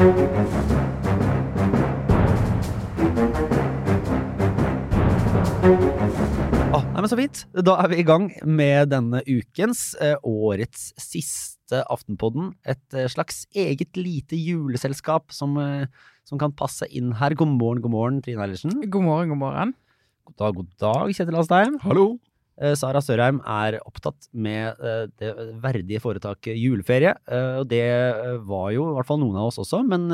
Åh, nei, men Så fint. Da er vi i gang med denne ukens, eh, årets siste Aftenpodden. Et eh, slags eget lite juleselskap som, eh, som kan passe inn her. God morgen, god morgen, Trine Eilertsen. God morgen, god morgen. God dag, god dag, Kjetil Astheim. Hallo. Eh, Sara Sørheim er opptatt med eh, det verdige foretaket juleferie. eh, Og det var jo i hvert fall noen av oss også, men,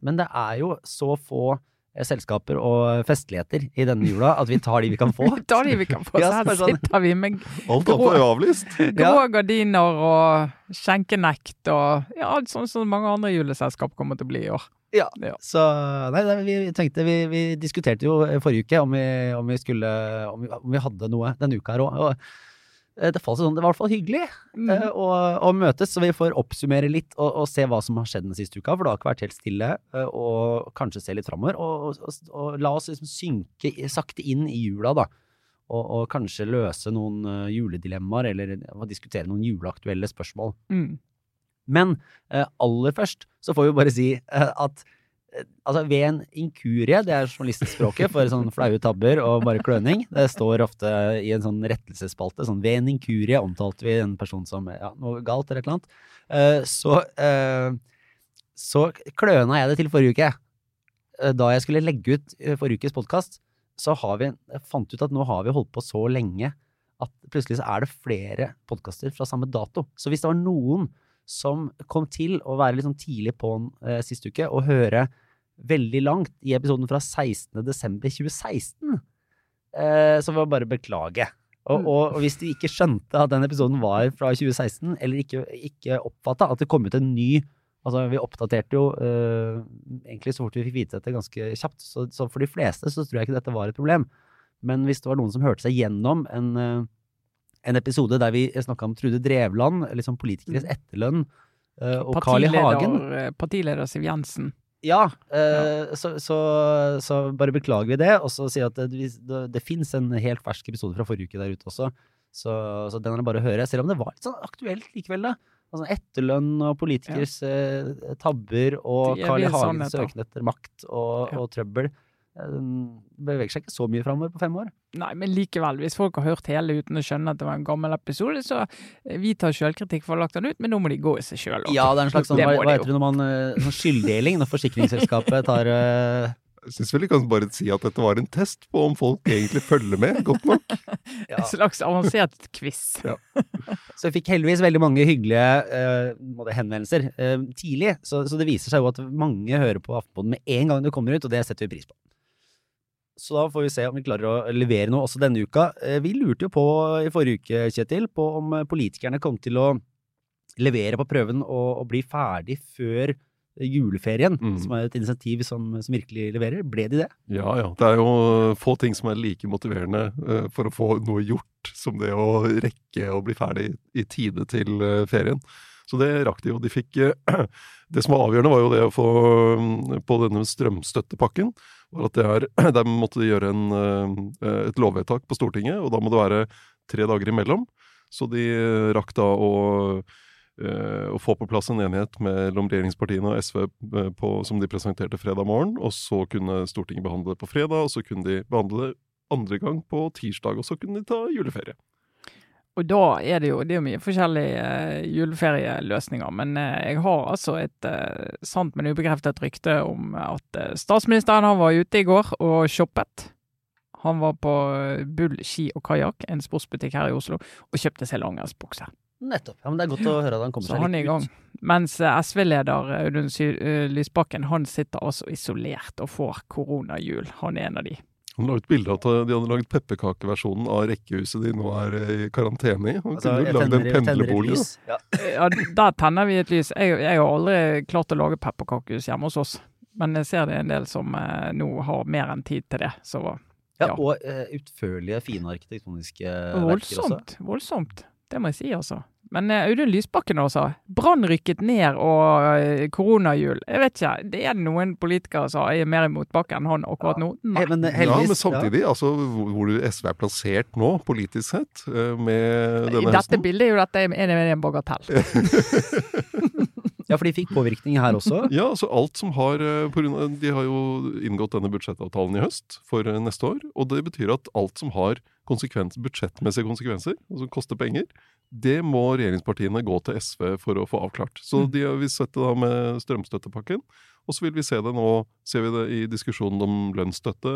men det er jo så få selskaper og festligheter i denne jula at vi tar de vi kan få. Vi tar de vi kan få, Ja, så her sånn- sitter vi med er avlyst. grå gardiner og skjenkenekt og ja, sånn som mange andre juleselskap kommer til å bli i år. Ja. Ja. Så nei, nei, vi tenkte Vi, vi diskuterte jo forrige uke om vi, om vi skulle om vi, om vi hadde noe denne uka her òg. Og eh, det, falt sånn, det var i hvert fall hyggelig Mm. eh, å, å møtes, så vi får oppsummere litt og, og se hva som har skjedd den siste uka. For det har ikke vært helt stille. eh, Og kanskje se litt framover. Og, og, og, la oss liksom synke sakte inn i jula, da. Og, kanskje løse noen eh, juledilemmaer, eller eh, diskutere noen juleaktuelle spørsmål. Mm. Men eh, aller først så får vi bare si eh, at eh, altså ved en inkurie, det er journalistspråket for sånn flaue tabber og bare kløning, det står ofte i en sånn rettelsesspalte, sånn ved en inkurie omtalte vi en person som ja, noe galt eller et eller annet, så, så kløna jeg det til forrige uke. Da jeg skulle legge ut forrige ukes podkast, så har vi, jeg fant ut at nå har vi holdt på så lenge at plutselig så er det flere podkaster fra samme dato. Så hvis det var noen som kom til å være litt sånn tidlig på'n eh, sist uke og høre veldig langt i episoden fra 16. desember 2016, eh, så jeg bare beklage. Og, Mm. og, og hvis de ikke skjønte at den episoden var fra 2016, eller ikke, ikke oppfatta at det kom ut en ny Altså, vi oppdaterte jo eh, egentlig så fort vi fikk vite dette ganske kjapt, så, så for de fleste så tror jeg ikke dette var et problem. Men hvis det var noen som hørte seg gjennom en, eh, en episode der vi snakka om Trude Drevland, liksom politikeres Mm. etterlønn, eh, og Carl I. Hagen Partileder, eh, Siv Jensen. Ja, ja. Så, så, så bare beklager vi det, og så sier jeg at det, det, det fins en helt fersk episode fra forrige uke der ute også, så, så den er det bare å høre. Selv om det var litt sånn aktuelt likevel, da. Altså Etterlønn og politikers ja. tabber og Carl I. Hagens sannheter. søken etter makt og, Ja. og trøbbel. Eh, beveger seg ikke så mye framover på fem år. Nei, men likevel, hvis folk har hørt hele uten å skjønne at det var en gammel episode, så eh, vi tar sjølkritikk for å ha lagt den ut, men nå må de gå i seg sjøl. Ja, det er en slags sånn, hva, hva heter det når man eh, sånn skylddeling, når forsikringsselskapet tar uh... Jeg syns vel vi kan bare si at dette var en test på om folk egentlig følger med godt nok. ja. En slags avansert quiz. Så jeg fikk heldigvis veldig mange hyggelige uh, henvendelser uh, tidlig. Så, så det viser seg jo at mange hører på Aftenposten med en gang det kommer ut, og det setter vi pris på. Så da får vi se om vi klarer å levere noe også denne uka. Eh, vi lurte jo på i forrige uke, Kjetil, på om eh, politikerne kom til å levere på prøven og, og bli ferdig før juleferien, Mm. som er et insentiv som, som virkelig leverer. Ble de det? Ja ja. Det er jo få ting som er like motiverende eh, for å få noe gjort som det å rekke å bli ferdig i tide til ferien. Så det rakk de jo. De fikk eh, Det som var avgjørende, var jo det å få mm, på denne strømstøttepakken, var at det er Der måtte de gjøre en, eh, et lovvedtak på Stortinget, og da må det være tre dager imellom. Så de eh, rakk da å eh, å få på plass en enighet mellom regjeringspartiene og SV eh, på, som de presenterte fredag morgen, og så kunne Stortinget behandle det på fredag, og så kunne de behandle det andre gang på tirsdag, og så kunne de ta juleferie. Og da er det jo, det er mye forskjellige uh, juleferieløsninger, men uh, jeg har altså et uh, sant, men ubekreftet rykte om at statsministeren han var ute i går og shoppet. Han var på Bull ski og kajakk, en sportsbutikk her i Oslo, og kjøpte seg langrennsbukse. Nettopp. Ja, men Det er godt å høre at han kommer Så seg han er i gang. ut. Mens SV-leder Audun Lysbakken, han sitter altså isolert og får koronahjul. Han er en av de. Han la ut bilde av at de hadde laget pepperkakeversjonen av rekkehuset de nå er eh, i karantene i. Han Altså, kunne lagd en pendlerbolig. Ja. Ja, der tenner vi et lys. Jeg, jeg har aldri klart å lage pepperkakehus hjemme hos oss. Men jeg ser det er en del som eh, nå har mer enn tid til det. Så Ja, Ja. og eh, utførlige, fine arkitektoniske verker også. voldsomt. Voldsomt. Det må jeg si, altså. Men eh, Audun Lysbakken også. Brann rykket ned og eh, koronahjul. Jeg vet ikke. Det er noen politikere som er mer imot Bakken enn han akkurat nå. Hey, Nei. men eh, Ja, men samtidig, altså hvor SV er plassert nå, politisk sett, eh, med I dette høsten bildet er jo dette en, en, en bagatell. Ja, for de fikk påvirkning her også. Ja, altså alt som har eh, av, De har jo inngått denne budsjettavtalen i høst for eh, neste år. Og det betyr at alt som har konsekvens, budsjettmessige konsekvenser, og som koster penger, det må regjeringspartiene gå til SV for å få avklart. Så Mm. de har vi sett det da med strømstøttepakken. Og så vil vi se det nå, ser vi det i diskusjonen om lønnsstøtte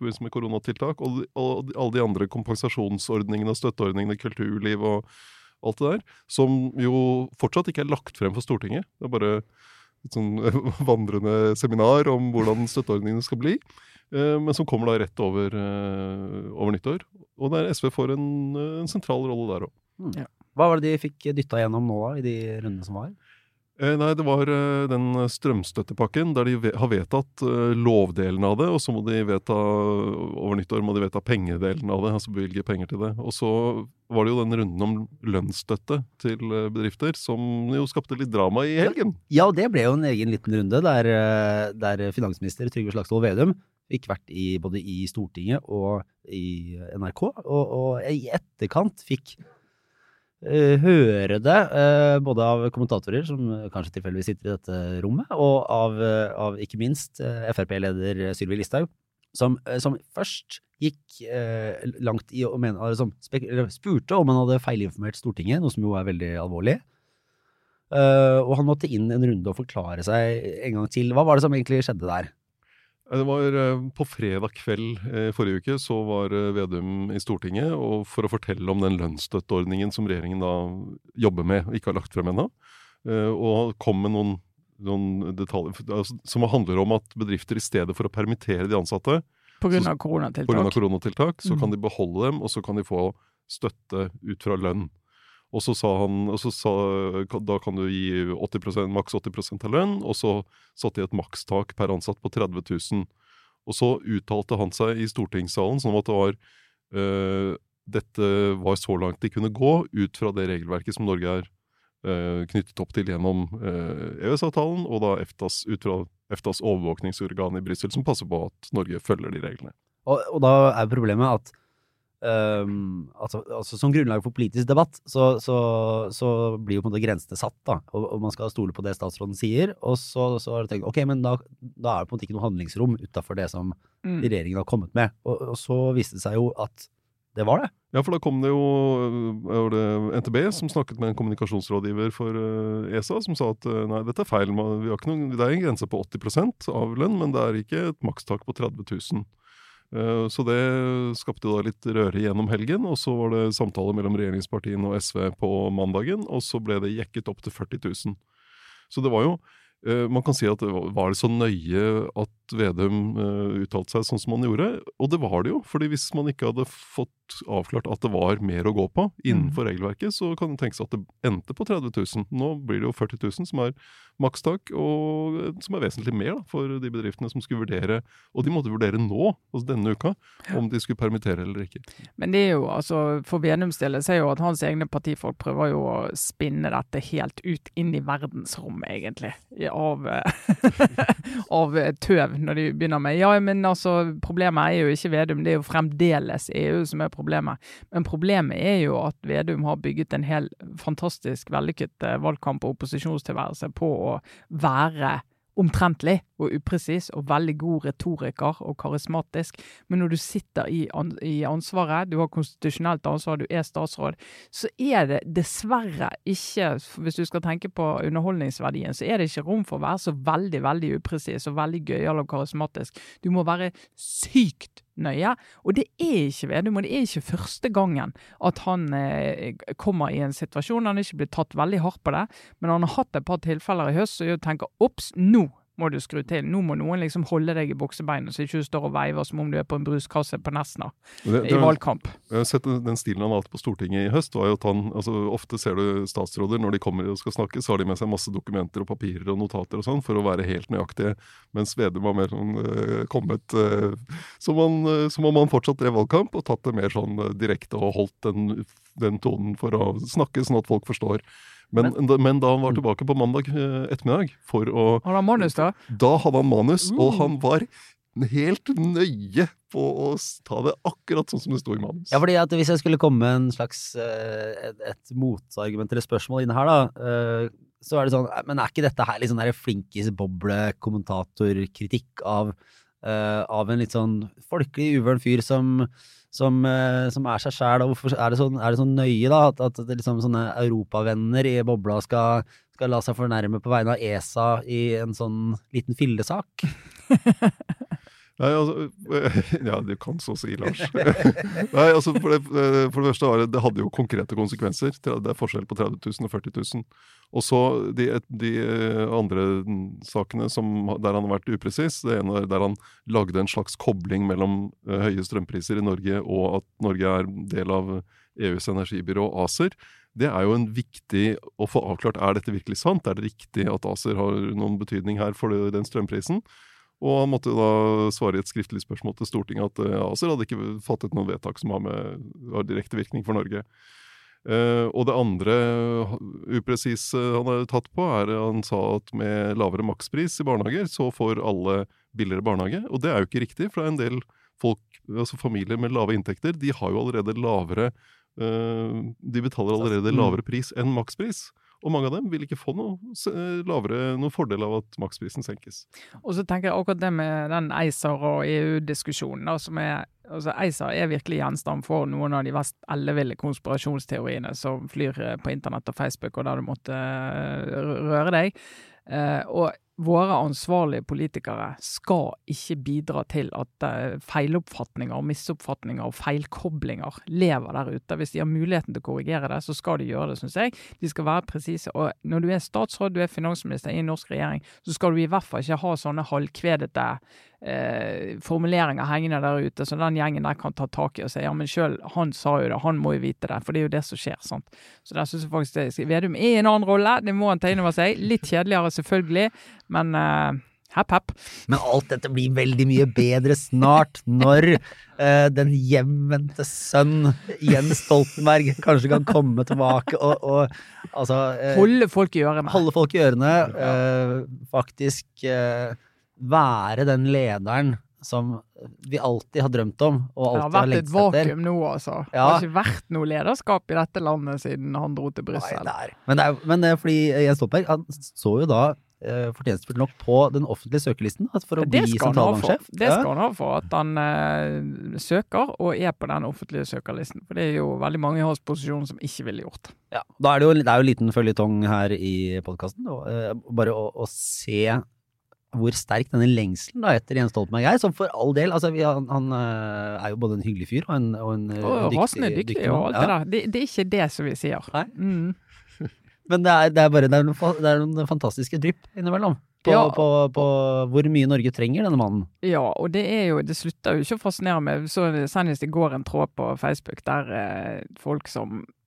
med koronatiltak, og, og alle de andre kompensasjonsordningene og støtteordningene, kulturliv og alt det der, som jo fortsatt ikke er lagt frem for Stortinget. Det er bare et sånn vandrende seminar om hvordan støtteordningene skal bli. eh, Men som kommer da rett over, eh, over nyttår. Og der SV får en, en sentral rolle der òg. Hva var det de fikk dytta gjennom nå, da, i de rundene som var? Eh, nei, det var eh, den strømstøttepakken der de har vedtatt eh, lovdelen av det, og så må de vedta over nyttår må de vedta pengedelen av det, altså bevilge penger til det. Og så var det jo den runden om lønnsstøtte til bedrifter som jo skapte litt drama i helgen. Ja, og det ble jo en egen liten runde der, der finansminister Trygve Slagsvold Vedum fikk vært i, både i Stortinget og i NRK, og, og i etterkant fikk høre det, eh, både av kommentatorer, som eh, kanskje tilfeldigvis sitter i dette rommet, og av, eh, av ikke minst eh, Frp-leder Sylvi Listhaug, som, eh, som først gikk eh, langt i å mene, eller spurte om han hadde feilinformert Stortinget, noe som jo er veldig alvorlig. Eh, og han måtte inn en runde og forklare seg en gang til. Hva var det som egentlig skjedde der? Eh, Det var eh, På fredag kveld eh, forrige uke så var Vedum i Stortinget og for å fortelle om den lønnsstøtteordningen som regjeringen da jobber med og ikke har lagt frem ennå. Og kom med noen, noen detaljer altså, som handler om at bedrifter i stedet for å permittere de ansatte På grunn av koronatiltak. koronatiltak, så Mm. kan de beholde dem, og så kan de få støtte ut fra lønn. Og så sa han og så sa, Da kan du gi 80% maks 80% av lønn, og så satte de et makstak per ansatt på 30 000. Og så uttalte han seg i stortingssalen som at det var øh, dette var så langt de kunne gå ut fra det regelverket som Norge er øh, knyttet opp til gjennom øh, EØS-avtalen, og da EFTAs, ut fra EFTAs overvåkningsorgan i Brussel, som passer på at Norge følger de reglene. Og, og da er problemet at ehm, altså, altså Som grunnlag for politisk debatt, så, så, så blir jo på en måte grensene satt, da. Og, og man skal stole på det statsråden sier. Og så, så har du tenkt ok, men da, da er det på en måte ikke noe handlingsrom utafor det som Mm. regjeringen har kommet med. Og, og så viste det seg jo at det var det. Ja, for da kom det jo var det NTB som snakket med en kommunikasjonsrådgiver for eh, ESA, som sa at eh, nei, dette er feil. Vi har ikke noen, det er en grense på 80 av lønn, men det er ikke et makstak på 30 000. Eh, Så det skapte da litt røre gjennom helgen, og så var det samtale mellom regjeringspartiene og SV på mandagen, og så ble det jekket opp til 40 000. Så det var jo eh, Man kan si at var det så nøye at Vedum eh, uttalte seg sånn som han gjorde? Og det var det jo, fordi hvis man ikke hadde fått avklart at det var mer å gå på innenfor regelverket, så kan det tenkes at det endte på 30 000. Nå blir det jo 40 000 som er makstak, og eh, som er vesentlig mer da, for de bedriftene som skulle vurdere, og de måtte vurdere nå, altså denne uka, om de skulle permittere eller ikke. Men det er jo, altså, for Vedums del, ser jo at hans egne partifolk prøver jo å spinne dette helt ut inn i verdensrommet, egentlig. Av, av tøv, når de begynner med Ja, men altså, problemet er jo ikke Vedum, det er jo fremdeles EU som er problemet. Men problemet er jo at Vedum har bygget en hel fantastisk vellykket eh, valgkamp og opposisjonstilværelse på å være omtrentlig og upresis og veldig god retoriker og karismatisk. Men når du sitter i, an i ansvaret, du har konstitusjonelt ansvar, du er statsråd, så er det dessverre ikke, hvis du skal tenke på underholdningsverdien, så er det ikke rom for å være så veldig, veldig upresis og veldig gøyal og karismatisk. Du må være sykt nøye, og det er ikke Vedum, og det er ikke første gangen at han eh, kommer i en situasjon. Han ikke blitt tatt veldig hardt på det, men han har hatt et par tilfeller i høst som tenker obs, nå må du skru til. Nå må noen liksom holde deg i buksebeinet, så ikke du står og veiver som om du er på en bruskasse på Nesna Det, i valgkamp. Jeg har sett den stilen han har hatt på Stortinget i høst. var jo at han, altså Ofte ser du statsråder når de kommer og skal snakke, så har de med seg masse dokumenter og papirer og notater og sånn for å være helt nøyaktige. Mens Vedum var mer sånn øh, kommet øh, som, han, øh, som om han fortsatt drev valgkamp og tatt det mer sånn direkte og holdt den, den tonen for å snakke sånn at folk forstår. Men, da, men da han var tilbake på mandag øh, ettermiddag for å Hadde han manus, da? Da hadde han manus, og Uh. han var helt nøye på å ta det akkurat sånn som det sto i manus. Ja, fordi at hvis jeg skulle komme med en slags eh, et, et motargument eller spørsmål inne her, da, eh, så er det sånn Men er ikke dette her litt sånn flinkis-boble-kommentatorkritikk av, eh, av en litt sånn folkelig, uvøren fyr som, som, eh, som er seg sjæl, hvorfor er det, sånn, er det så, nøye, da, at, at liksom sånne europavenner i bobla skal, skal la seg fornærme på vegne av ESA i en sånn liten fillesak? Nei, altså, ja, du kan så si, Lars. Nei, altså, for det, for det første var det, det hadde jo konkrete konsekvenser. Det er forskjell på 30 000 og 40 000. Og så de, de andre sakene som, der han har vært upresis. Det ene er der han lagde en slags kobling mellom høye strømpriser i Norge og at Norge er del av EUs energibyrå ACER. Det er jo en viktig å få avklart er dette virkelig sant. Er det riktig at ACER har noen betydning her for den strømprisen? Og han måtte da svare i et skriftlig spørsmål til Stortinget at uh, ACER hadde ikke fattet noe vedtak som har, med, har direkte virkning for Norge. Uh, og det andre upresise han har tatt på, er han sa at med lavere makspris i barnehager, så får alle billigere barnehage. Og det er jo ikke riktig, for det er en del folk, altså familier med lave inntekter, de har jo allerede lavere uh, De betaler allerede Mm. lavere pris enn makspris. Og mange av dem vil ikke få noe, lavere, noe fordel av at maksprisen senkes. Og så tenker jeg akkurat det med den ACER og EU-diskusjonen. som er, altså ACER er virkelig gjenstand for noen av de mest elleville konspirasjonsteoriene som flyr eh, på internett og Facebook og der du måtte eh, røre deg. Eh, og våre ansvarlige politikere skal ikke bidra til at uh, feiloppfatninger, misoppfatninger og feilkoblinger lever der ute. Hvis de har muligheten til å korrigere det, så skal de gjøre det, syns jeg. De skal være presise. Og når du er statsråd, du er finansminister i en norsk regjering, så skal du i hvert fall ikke ha sånne halvkvedete eh, formuleringer hengende der ute, så den gjengen der kan ta tak i og si ja, men sjøl han sa jo det, han må jo vite det. For det er jo det som skjer. sant? Så der syns jeg faktisk det Vedum er i en annen rolle, det må han ta inn over seg. Litt kjedeligere, selvfølgelig, men eh, hepp, hepp. Men alt dette blir veldig mye bedre snart, når uh, den hjemvendte sønn Jens Stoltenberg kanskje kan komme tilbake og, og altså uh, Holde folk i ørene. holde folk i ørene. Uh, faktisk eh, være den lederen som vi alltid har drømt om, og Det har alltid har vært et vakuum nå, altså. Det har ikke vært noe lederskap i dette landet siden han dro til Brussel. Men, det er, men det er fordi Jens Stoltenberg han så jo da eh, fortjenstfullt nok på den offentlige søkelisten at for å Det bli sentralbanksjef. Det skal han ha for at han eh, søker og er på den offentlige søkerlisten. For det er jo veldig mange i hans posisjon som ikke ville gjort. Ja, da er det jo det er jo en liten føljetong her i podkasten. Bare å, å se hvor sterk denne lengselen da etter Jens Stoltenberg er. Som for all del altså vi, han, han eh, er jo både en hyggelig fyr og en, og en eh, Og dyktig, rasende dyktig og alt mann. det der. Det, det er ikke det som vi sier. Nei. Mm. Men det er, det er bare det er noen, det er noen fantastiske drypp innimellom. På, Ja. på, på hvor mye Norge trenger denne mannen. Ja, og det er jo Det slutter jo ikke å fascinere meg. Så senest i går en tråd på Facebook der eh, folk som Ja,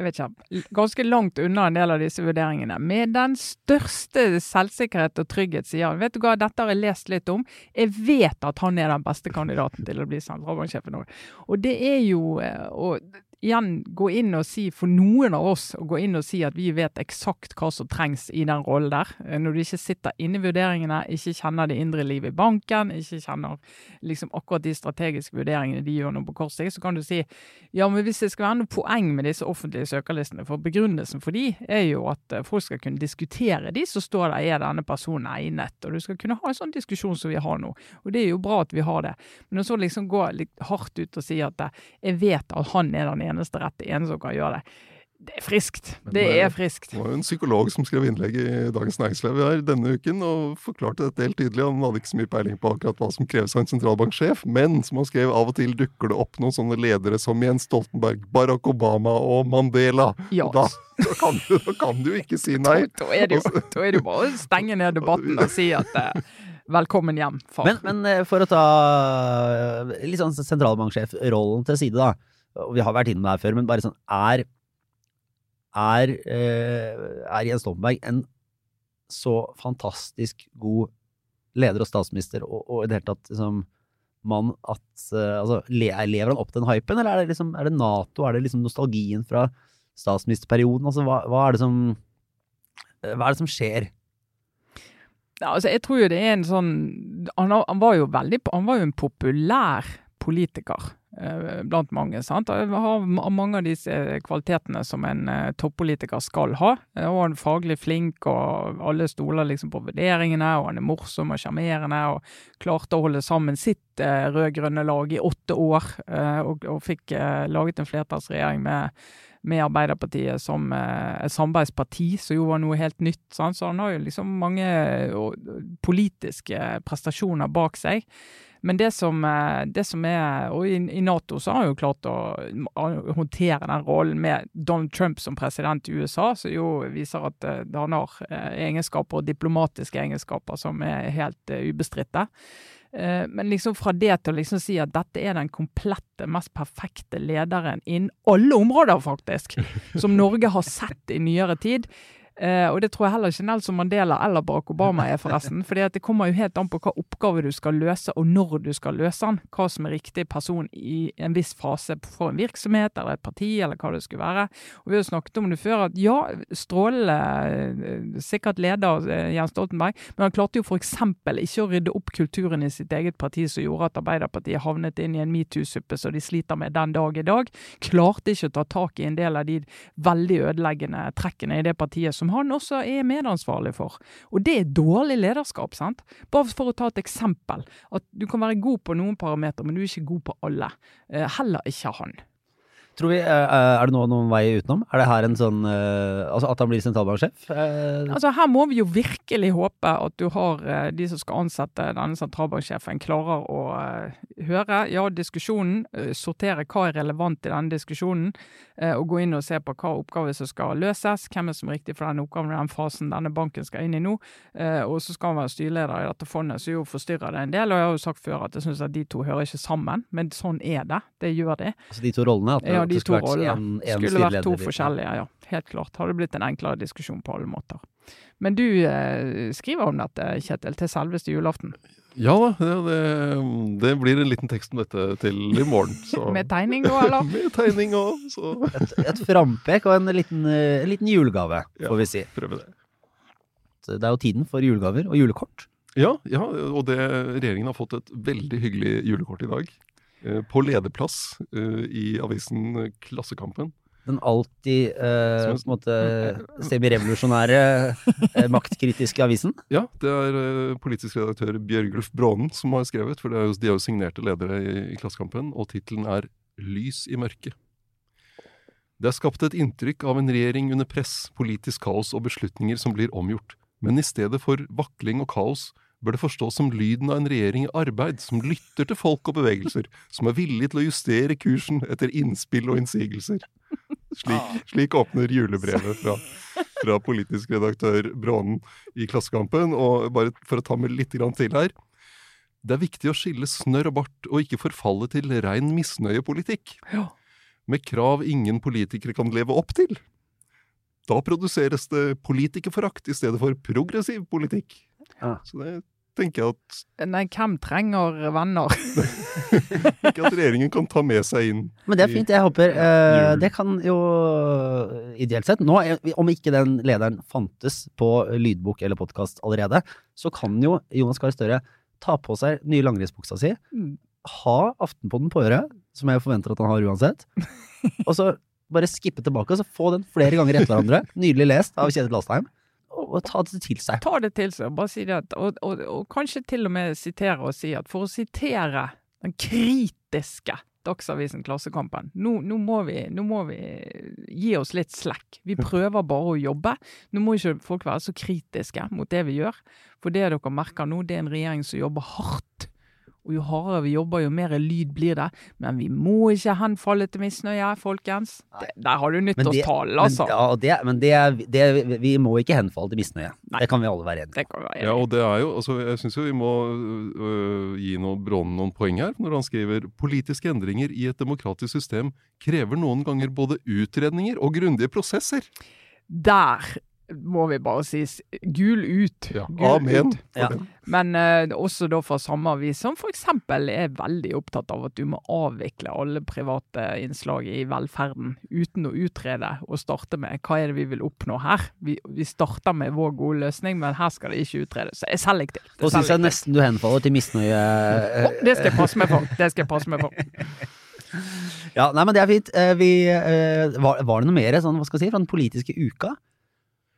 jeg vet ikke. Ganske langt unna en del av disse vurderingene. Med den største selvsikkerhet og trygghet sier han Vet du hva, dette har jeg lest litt om. Jeg vet at han er den beste kandidaten til å bli sentralbanksjef i Norge. Og det er jo eh, å igjen gå inn og si, for noen av oss, å gå inn og si at vi vet eksakt hva som trengs i den rollen der. Eh, Når du ikke sitter inne i vurderingene, ikke kjenner det indre livet i banken, ikke kjenner liksom akkurat de strategiske vurderingene de gjør nå på kort sikt, så kan du si ja, men hvis det skal være noe poeng med disse offentlige søkerlistene, for begrunnelsen for de er jo at eh, folk skal kunne diskutere de som står der, er denne personen egnet, og du skal kunne ha en sånn diskusjon som vi har nå. Og det er jo bra at vi har det. Men så liksom gå litt hardt ut og si at eh, jeg vet at han er den eneste rette, en som kan gjøre det, det er friskt. Men Det er friskt. Det var jo en psykolog som skrev innlegg i Dagens Næringsliv her denne uken og forklarte dette helt tydelig. Han hadde ikke så mye peiling på akkurat hva som kreves av en sentralbanksjef, men som han skrev, av og til dukker det opp noen sånne ledere som Jens Stoltenberg, Barack Obama og Mandela. Ja. Da, da, kan du, da kan du ikke si nei. Da er det jo da er det jo bare å stenge ned debatten og si at eh, velkommen hjem, far. Men, men eh, for å ta eh, litt sånn sentralbanksjefrollen til side, da. Og vi har vært innom det her før, men bare sånn Er, er, eh, er Jens Stoltenberg en så fantastisk god leder og statsminister, og, i det hele tatt liksom mann at eh, Altså, lever han opp den hypen, eller er det liksom Er det Nato, er det liksom nostalgien fra statsministerperioden? Altså, hva, hva er som Hva er det som skjer? Ja, altså, jeg tror jo det er en sånn Han, han var jo veldig Han var jo en populær politiker. Eh, blant mange. sant? Har mange av disse kvalitetene som en uh, toppolitiker skal ha. Og han er faglig flink, og alle stoler liksom på vurderingene, og han er morsom og sjarmerende, og klarte å holde sammen sitt rød-grønne lag i åtte år, og, og, fikk laget en flertallsregjering med med Arbeiderpartiet som eh, et samarbeidsparti, som jo var noe helt nytt. Sant? Så han har jo liksom mange politiske prestasjoner bak seg. Men det som, eh, det som, er Og i, i, Nato så har han jo klart å håndtere den rollen med Donald Trump som president i USA, som jo viser at uh, han har uh, egenskaper diplomatiske egenskaper som er helt ubestridte. Men liksom fra det til å liksom si at dette er den komplette, mest perfekte lederen innen alle områder, faktisk, som Norge har sett i nyere tid, Uh, og det tror jeg heller ikke Nelson Mandela eller Barack Obama er, forresten. fordi det kommer jo helt an på hva oppgave du skal løse, og når du skal løse den. Hva som er riktig person i en viss fase for en virksomhet eller et parti, eller hva det skulle være. Og Vi har snakket om det før, at ja, strålende eh, sikkert leder uh, Jens Stoltenberg, men han klarte jo f.eks. ikke å rydde opp kulturen i sitt eget parti som gjorde at Arbeiderpartiet havnet inn i en metoo-suppe som de sliter med den dag i dag. Klarte ikke å ta tak i en del av de veldig ødeleggende trekkene i det partiet som han også er medansvarlig for. Og det er dårlig lederskap. sant? Bare for å ta et eksempel. At du kan være god på noen parametere, men du er ikke god på alle. Eh, heller ikke han. Tror vi, eh, Er det nå noen vei utenom? Er det her en sånn eh, Altså at han blir sentralbanksjef? Eh, altså Her må vi jo virkelig håpe at du har de som skal ansette denne sentralbanksjefen, klarer å høre ja, diskusjonen, sortere hva er relevant i denne diskusjonen, og gå inn og se på hva oppgaver som skal løses, hvem er som er riktig for den oppgaven i den fasen denne banken skal inn i nå. Og så skal han være styreleder i dette fondet, så jo forstyrrer det en del. Og jeg har jo sagt før at jeg syns at de to hører ikke sammen, men sånn er det. Det gjør de. Altså de to rollene? At ja, de to rollene. Skulle vært to forskjellige, ja. Helt klart. Hadde blitt en enklere diskusjon på alle måter. Men du eh, skriver om dette, Kjetil, til selveste julaften? Ja da, det, det, blir en liten tekst om dette til i morgen. Med tegning òg, eller? Med tegning òg, så Et, et frampek og en liten, en liten julegave, får ja, vi si. Prøve det. Det er jo tiden for julegaver og julekort. Ja, ja og det, regjeringen har fått et veldig hyggelig julekort i dag. Eh, på lederplass eh, i avisen Klassekampen. Den alltid eh, på en måte semirevolusjonære, eh, maktkritiske avisen? Ja, det er politisk redaktør Bjørgulf Brånen som har skrevet. For er jo, de er jo signerte ledere i, i Klassekampen, og tittelen er 'Lys i mørket'. Det er skapt et inntrykk av en regjering under press, politisk kaos og beslutninger som blir omgjort. Men i stedet for vakling og kaos bør det forstås som lyden av en regjering i arbeid, som lytter til folk og bevegelser, som er villig til å justere kursen etter innspill og innsigelser. Slik, ah. slik åpner julebrevet fra, fra politisk redaktør Brånen i Klassekampen. Og bare for å ta med litt til her. Det er viktig å skille snørr og bart, og ikke forfalle til rein misnøyepolitikk. Med krav ingen politikere kan leve opp til. Da produseres det politikerforakt i stedet for progressiv politikk. Ja. Så det tenker jeg at Nei, hvem trenger venner? ikke at regjeringen kan ta med seg inn Men det er fint. Jeg håper uh, Det kan jo ideelt sett Nå, om ikke den lederen fantes på lydbok eller podkast allerede, så kan jo Jonas Gahr Støre ta på seg nye langrennsbuksa si, mm. ha Aftenpodden på øret, som jeg forventer at han har uansett, og så bare skippe tilbake og så få den flere ganger etter hverandre. Nydelig lest av Kjetil Astheim og ta det til seg. Ta det til seg, bare si det. Og, og, og, kanskje til og med sitere og si at for å sitere den kritiske Dagsavisen Klassekampen, nå, nå, må vi, nå, må vi, gi oss litt slack. Vi prøver bare å jobbe. Nå må ikke folk være så kritiske mot det vi gjør. For det dere merker nå, det er en regjering som jobber hardt og jo hardere vi jobber, jo mer lyd blir det. Men vi må ikke henfalle til misnøye, folkens. Det, der har du nyttårstale, altså. Men, ja, det, men det, det, vi må ikke henfalle til misnøye. Nei. Det kan vi alle være enige om. Ja, og det er jo, altså, jeg syns jo vi må øh, gi noe, Brånen noen poeng her, når han skriver politiske endringer i et demokratisk system krever noen ganger både utredninger og grundige prosesser. Der må vi bare si gul ut. Ja, gul amen. Ut. Ja. Men uh, også da fra samme avis, som f.eks. er veldig opptatt av at du må avvikle alle private innslag i velferden uten å utrede og starte med hva er det vi vil oppnå her. Vi, vi starter med vår gode løsning, men her skal det ikke utredes. Så jeg selger til. Nå syns jeg nesten du henfaller til misnøye. Oh, det skal jeg passe meg for. Det skal jeg passe meg for. Ja, nei, men det er fint. Eh, Vi, var, var det noe mer sånn, hva skal jeg si, fra den politiske uka?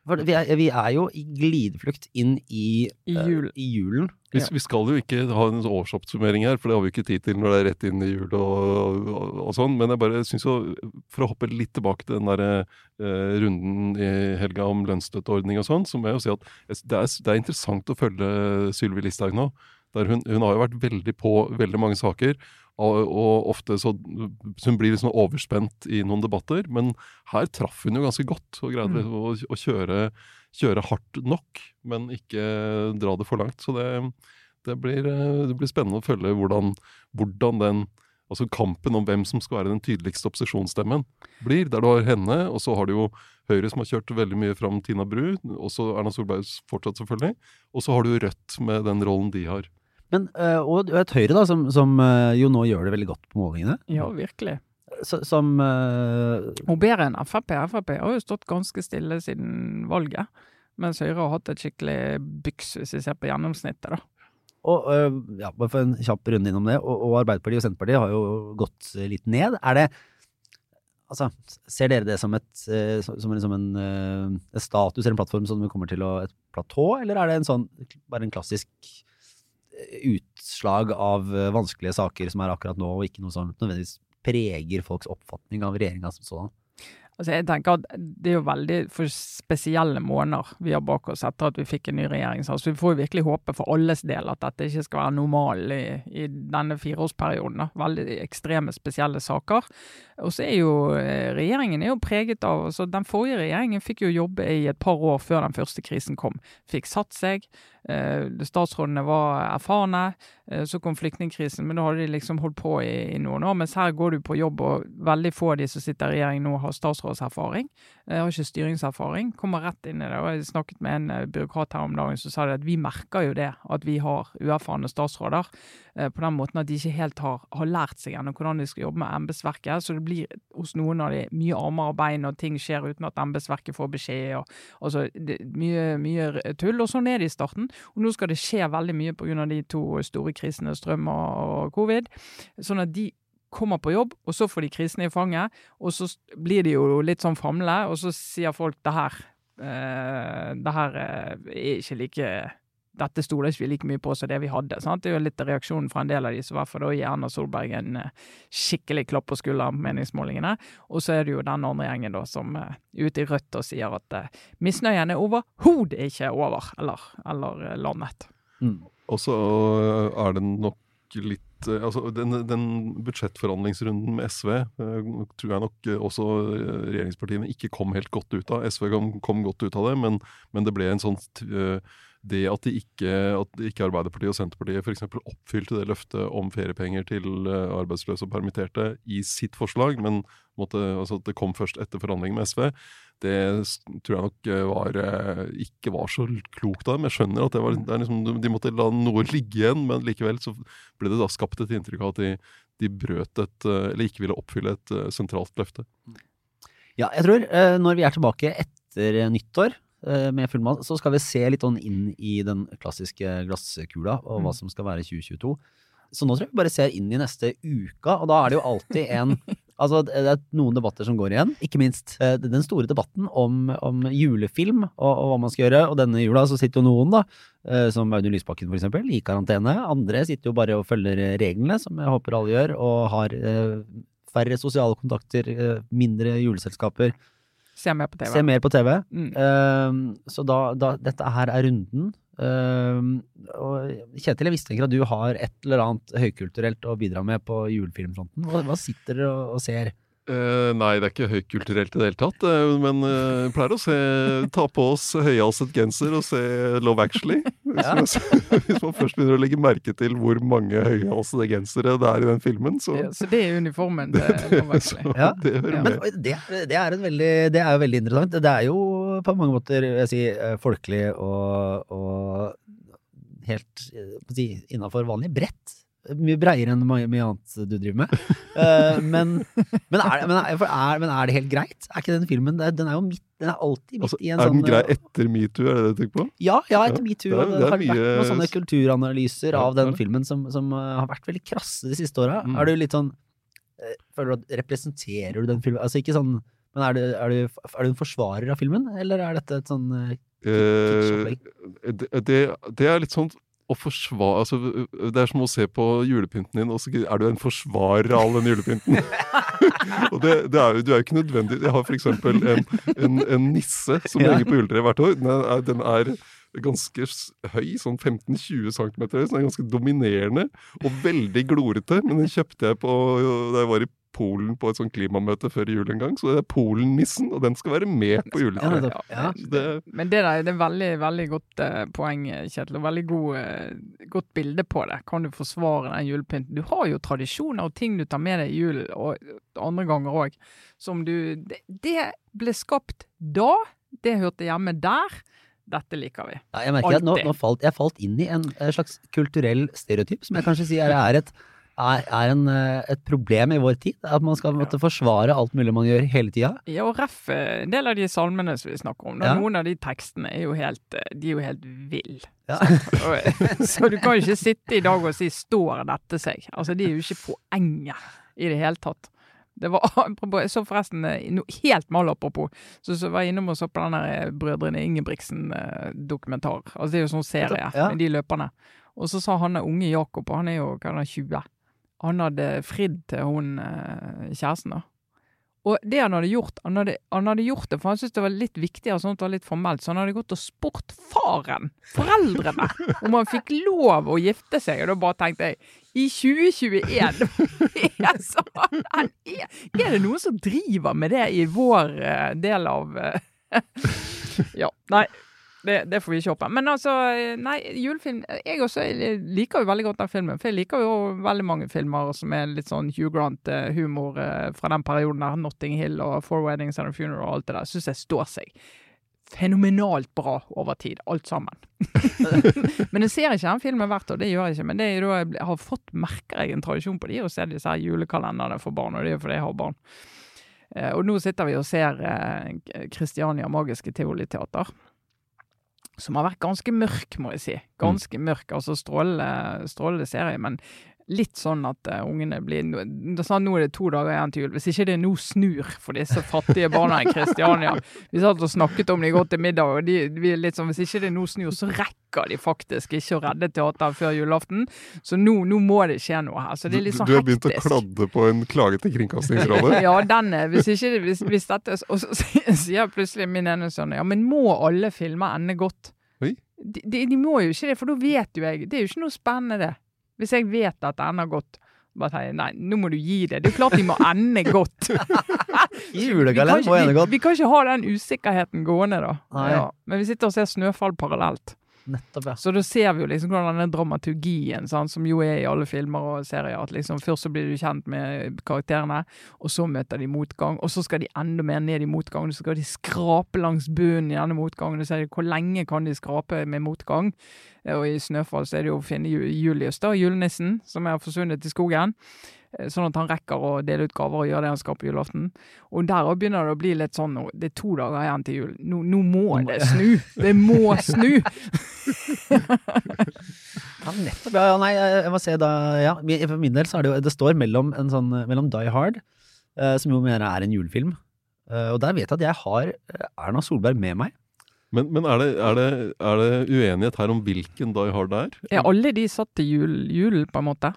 For vi er, vi er jo i glideflukt inn i, I jul. uh, i julen. Vi, vi skal jo ikke ha en årsoppsummering her, for det har vi ikke tid til når det er rett inn i jul og, og, og sånn. Men jeg bare syns jo, for å hoppe litt tilbake til den der uh, runden i helga om lønnsstøtteordning og sånn, så må jeg jo si at det er, det er interessant å følge Sylvi Listhaug nå. Der hun, hun har jo vært veldig på veldig mange saker. Og, og ofte så, så hun blir liksom overspent i noen debatter. Men her traff hun jo ganske godt og greide Mm. å, å kjøre, kjøre hardt nok, men ikke dra det for langt. Så det, det, blir, eh, det blir spennende å følge hvordan, hvordan den Altså kampen om hvem som skal være den tydeligste opposisjonsstemmen blir. Der du har henne, og så har du jo Høyre som har kjørt veldig mye fram Tina Bru, også Erna Solberg fortsatt selvfølgelig. Og så har du Rødt med den rollen de har. Men, eh, og et Høyre da, som, som eh, jo nå gjør det veldig godt på målingene. Ja, virkelig. Så, som eh, Og bedre enn Frp. Frp har jo stått ganske stille siden valget. Mens Høyre har hatt et skikkelig byks, hvis vi ser på gjennomsnittet, da. Og ja, bare for en kjapp runde innom det, og, og Arbeiderpartiet og Senterpartiet har jo gått eh, litt ned. Er det Altså, ser dere det som et eh, som, som liksom en en status eller en plattform som vi kommer til å Et platå, eller er det en sånn bare en klassisk eh, utslag av eh, vanskelige saker som er akkurat nå, og ikke noe som nødvendigvis preger folks oppfatning av regjeringa som sådan? Altså jeg tenker at Det er jo veldig for spesielle måneder vi har bak oss etter at vi fikk en ny regjering. Så vi får jo virkelig håpe for alles del at dette ikke skal være normalen i, i denne fireårsperioden. Veldig ekstreme, spesielle saker. Og så er jo eh, regjeringen er jo preget av altså Den forrige regjeringen fikk jo jobbe i et par år før den første krisen kom. Fikk satt seg. Eh, statsrådene var erfarne. Eh, så kom flyktningkrisen, men da hadde de liksom holdt på i, i noen år. Mens her går du på jobb, og veldig få av de som sitter i regjering nå har statsrådserfaring. Eh, har ikke styringserfaring. Kommer rett inn i det. Og jeg snakket med en eh, byråkrat her om dagen som sa det at vi merker jo det, at vi har uerfarne statsråder. eh, På den måten at de ikke helt har, har lært seg ennå hvordan de skal jobbe med embetsverket. Så det blir hos noen av de mye armer og bein, og ting skjer uten at embetsverket får beskjed. og altså, det, mye, mye tull. Og sånn er det i starten. Og nå skal det skje veldig mye pga. de to store krisene, strøm og, og covid. Sånn at de kommer på jobb, og så får de krisene i fanget. Og så blir de jo litt sånn famle, og så sier folk det her eh, Det her eh, er ikke like dette stoler ikke vi like mye på som det vi hadde. Sant? Det er jo litt reaksjonen fra en del av de som i hvert fall da gir Erna Solberg en eh, skikkelig klapp på skulderen på meningsmålingene. Og så er det jo den andre gjengen da som eh, er ute i rødt og sier at uh, misnøyen er overhodet ikke over, eller, eller eh, landet. Mm. Og så er det nok litt eh, Altså, den, den budsjettforhandlingsrunden med SV eh, tror jeg nok eh, også regjeringspartiene ikke kom helt godt ut av. SV kom, godt ut av det, men, men det ble en sånn det at, de ikke, at ikke Arbeiderpartiet og Senterpartiet f.eks. oppfylte det løftet om feriepenger til eh, arbeidsløse og permitterte i sitt forslag, men måtte, altså det kom først etter forhandlingene med SV, det tror jeg nok eh, var, eh, ikke var så klokt av dem. Jeg skjønner at var, liksom, de måtte la noe ligge igjen, men likevel så ble det da skapt et inntrykk av at de, de brøt et, eller ikke ville oppfylle et sentralt løfte. Ja, jeg tror når vi er tilbake etter nyttår med fullmann, så skal vi se litt sånn inn i den klassiske glasskula og hva Mm. som skal være 2022. Så nå tror jeg vi bare ser inn i neste uka, og da er det jo alltid en Altså, det er noen debatter som går igjen. Ikke minst eh, den store debatten om, om julefilm og, og hva man skal gjøre. Og denne jula så sitter jo noen, da, eh, som Audun Lysbakken eksempel, i karantene. Andre sitter jo bare og følger reglene, som jeg håper alle gjør, og har eh, færre sosiale kontakter, eh, mindre juleselskaper. Se mer på TV. Se mer på TV. Mm. Uh, så da, da Dette her er runden. Uh, og Kjetil, jeg visste ikke at du har et eller annet høykulturelt å bidra med på julefilmfronten. Hva, hva sitter dere og, og ser? Eh, nei, det er ikke høykulturelt i det hele tatt, Uh, men uh, pleier å se, ta på oss høyhalset genser og se Love Actually. Hvis, Ja. man, hvis man først begynner å legge merke til hvor mange høyhalsede gensere det er i den filmen, så, Ja, Så det er uniformen til Love Actually. så Ja. det Men det, det, er veldig, det er jo veldig interessant. Det er jo på mange måter jeg sier, folkelig og, og helt si, innafor vanlig brett. Mye breiere enn mye, mye annet du driver med. Uh, men, men, er, men, er, er, men er det helt greit? Er ikke den filmen er- Den er jo midt Den er alltid midt Altså, i en er sånn den grei eh, etter metoo, er det det du tenker på? Ja, ja, etter metoo. det er- Det, det har har vært noen sånne kulturanalyser av er den filmen som, som eh, har vært veldig krasse de siste åra. Mm. Er du litt sånn Føler du at Representerer du den filmen? Altså ikke sånn Men er du, er du, er du en forsvarer av filmen, eller er dette et sånn uh, det, det, det er litt sånn å forsvare altså, Det er som å se på julepynten din, og så er du en forsvarer av all den julepynten. og det, det er jo, du er jo ikke nødvendig Jeg har eksempel en, en, en nisse som henger på juletreet hvert år. Den er, den er ganske høy, sånn 15-20 cm høy, så den er ganske dominerende og veldig glorete. Men den kjøpte jeg på, da jeg var i Polen på et sånt klimamøte før jul en gang. Så det er Polen-nissen, og den skal være med på Ja, juletreet. nettopp. Ja. Det, Men det der det er veldig veldig godt uh, poeng, Kjetil. Og veldig god, uh, godt bilde på det. Kan du forsvare den julepynten? Du har jo tradisjoner og ting du tar med deg i julen, og andre ganger òg, som du det, det ble skapt da. Det hørte hjemme der. Dette liker vi. Ja, jeg merker at nå, nå falt, jeg falt inn i en, en slags kulturell stereotyp, som jeg kanskje sier er et, er, er en, eh, et problem i vår tid. At man skal måtte forsvare alt mulig man gjør hele tida. Ja, og ref eh, en del av de salmene som vi snakker om. Ja. Noen av de tekstene er jo helt, eh, de er jo helt vill. Ja. Og- Så du kan jo ikke sitte i dag og si 'står dette seg'? Altså, det er jo ikke poenget i det hele tatt. Det var, Jeg så forresten noe helt mal apropos, så, så var jeg innom og så på den der Brødrene Ingebrigtsen-dokumentar. Altså Det er jo sånn serie Ja. med de løperne. Og så sa han unge Jakob, og han er jo hva er han, 20, han hadde fridd til hun eh, kjæresten, da. Og det han hadde gjort, han hadde, han hadde gjort det for han syntes det var litt viktigere, sånn at det var litt formelt, så han hadde gått og spurt faren, foreldrene, om han fikk lov å gifte seg. Og da bare tenkte jeg, i 2021 er, sånn, er, er det noen som driver med det i vår eh, del av eh, Ja, nei. Det, det får vi ikke håpe. Men altså, eh, nei, julefilm Jeg også liker jo veldig godt den filmen. For jeg liker jo veldig mange filmer som er litt sånn Hugh Grant-humor eh, fra den perioden der. Notting Hill og Four Weddings and a Funeral og alt det der. Syns jeg står seg fenomenalt bra over tid, alt sammen. men jeg ser ikke den filmen hvert år, det gjør jeg ikke. Men det er da jeg har fått, merker jeg en tradisjon på de, å se disse her julekalenderne for barn, og det er jo fordi jeg har barn. Eh, og nå sitter vi og ser eh, Kristiania Magiske Tivoliteater. Som har vært ganske mørk, må jeg si. Ganske mørk. Altså strålende, strålende serie, men litt sånn at uh, ungene blir nå- er det to dager igjen til jul. Hvis ikke det nå snur for disse fattige barna i Kristiania Vi satt og snakket om de går til middag, og de, de litt sånn Hvis ikke det nå snur, så rekker de faktisk ikke å redde teateret før julaften. Så nå, nå må det skje noe her. Så det er litt sånn du har begynt å kladde på en klage til Kringkastingsrådet? Ja, den Hvis ikke hvis, hvis dette Og så sier plutselig min ene sønn Ja, men må alle filmer ende godt? De, de, de må jo ikke det, for da vet jo jeg Det er jo ikke noe spennende, det. Hvis jeg vet at det ender godt. Bare sier jeg, Nei, nå må du gi det. Det er klart de må ende godt. I må vi, godt. vi, vi kan ikke ha den usikkerheten gående, da. Ja. Men vi sitter og ser Snøfall parallelt. Nettopp, ja. Så da ser vi jo liksom hvordan denne dramaturgien, sant, som jo er i alle filmer og serier, at liksom først så blir du kjent med karakterene, og så møter de motgang, og så skal de enda mer ned i motgangen, så skal de skrape langs bunnen i denne motgangen, og så er det hvor lenge kan de skrape med motgang? Og i Snøfall så er det jo å finne Ju- Julius, da, julenissen, som er forsvunnet i skogen. Eh, Sånn at han rekker å dele ut gaver og gjøre det han skal på julaften. Og der også begynner det å bli litt sånn nå, Det er to dager igjen til jul. Nå, nå må det snu! Det må snu! Ja, nettopp. Ja, ja, nei, jeg må se da Ja, for min del så er det jo Det står mellom en sånn Mellom Die Hard, eh, som jo mener er en julefilm, eh, og der vet jeg at jeg har eh, Erna Solberg med meg. Men, men er, det, er, det, er det uenighet her om hvilken Die Hard det er? Er alle de satt til jul, jul på en måte?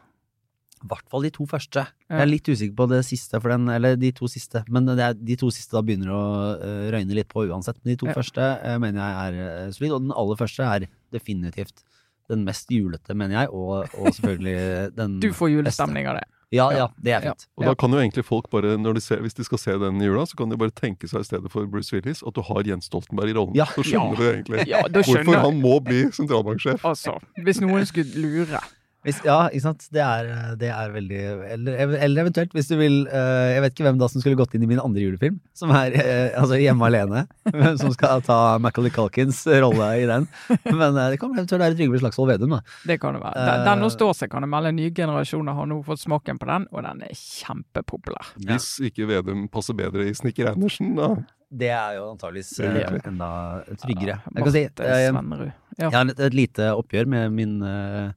I hvert fall de to første. Ja. Jeg er litt usikker på det siste, for den, eller de to siste. Men det er, de to siste da begynner å uh, røyne litt på uansett. Men de to Ja. første uh, mener jeg er uh, solid, og den aller første er definitivt den mest julete, mener jeg, og, og selvfølgelig den Du får julestemning av det. Ja, ja, Ja. det er Ja. fint. Og da kan jo egentlig folk bare, når de ser, hvis de skal se den i jula, så kan de bare tenke seg i stedet for Bruce Willis at du har Jens Stoltenberg i rollen. Ja. Så skjønner Ja. du egentlig Ja, da hvorfor han må bli sentralbanksjef. Altså, hvis noen skulle lure. Hvis, ja, ikke sant. Det er, det er veldig eller, eller eventuelt, hvis du vil uh, Jeg vet ikke hvem da som skulle gått inn i min andre julefilm, som er uh, altså Hjemme alene. Hvem som skal ta Macaulay Culkins rolle i den. Men uh, det kan eventuelt være Trygve Slagsvold Vedum, da. Det kan det være. Eh. Den, nå står seg, kan jeg melde. Nye generasjoner har nå fått smaken på den, og den er kjempepopulær. Hvis ikke Vedum passer bedre i Snikker Andersen, da. Det er jo antageligvis eh, enda tryggere. Ja, Jeg kan si eh, Svennerud. Jeg har et, et lite oppgjør med min, eh,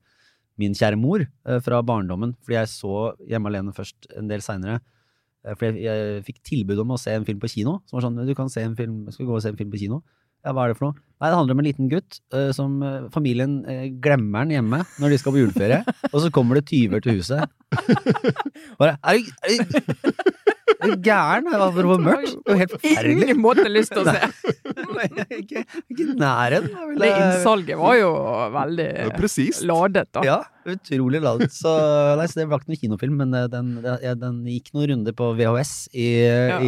min kjære mor eh, fra barndommen, fordi jeg så Hjemme alene først en del seinere. Fordi jeg, jeg fikk tilbud om å se en film på kino. Som var sånn, du kan se en film, skal vi gå og se en film på kino? Ja, hva er det for noe? Nei, Det handler om en liten gutt eh, som eh, familien eh, glemmer den hjemme når de skal på juleferie. og så kommer det tyver til huset. Bare, er du, er du, er gæren? For mørkt. Det var helt forferdelig. Ingen måte lyst til å se. ikke, ikke næren. nærheten. Det innsalget var jo veldig Det ladet, da. Ja, utrolig ladet. Så, nei, så det var ikke noen kinofilm, men eh, den, den, den gikk noen runder på VHS i,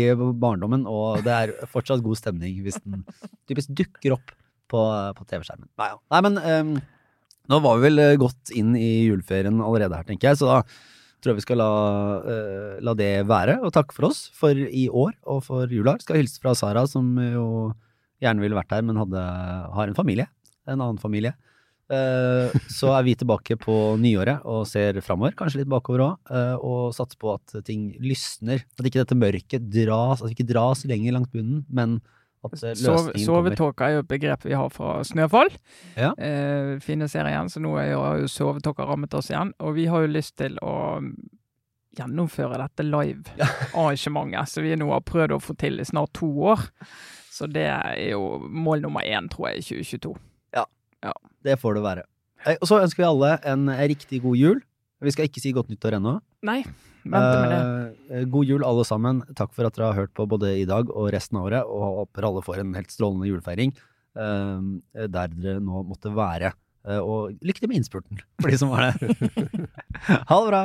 i barndommen, og det er fortsatt god stemning hvis den typisk dukker opp på, på TV-skjermen. Nei, ja. nei, men um, nå var vi vel eh, godt inn i juleferien allerede her, tenker jeg, så da tror jeg vi skal la, uh, la det være, og takke for oss for i år og for jula. Skal hilse fra Sara, som jo gjerne ville vært her, men hadde, har en familie. En annen familie. Uh, så er vi tilbake på nyåret og ser framover, kanskje litt bakover òg, og satser på at ting lysner. At ikke dette mørket dras, at vi ikke dras lenger langt bunnen, men eh, Sove, løsningen sovetåke er jo et begrep vi har fra Snøfall. Ja. Eh, fine serien, så nå har jo sovetåka rammet oss igjen. Og vi har jo lyst til å gjennomføre dette live-arrangementet, som vi nå har prøvd å få til i snart to år. Så det er jo mål nummer én, tror jeg, i 2022. ja, Det får det være. Eh, Og så ønsker vi alle en riktig god jul. Vi skal ikke si godt nyttår ennå. Nei. Eh, god jul, alle sammen. Takk for at dere har hørt på både i dag og resten av året, og håper alle får en helt strålende julefeiring eh, der dere nå måtte være. Eh, og lykke til med innspurten, for de som var der. ha det bra!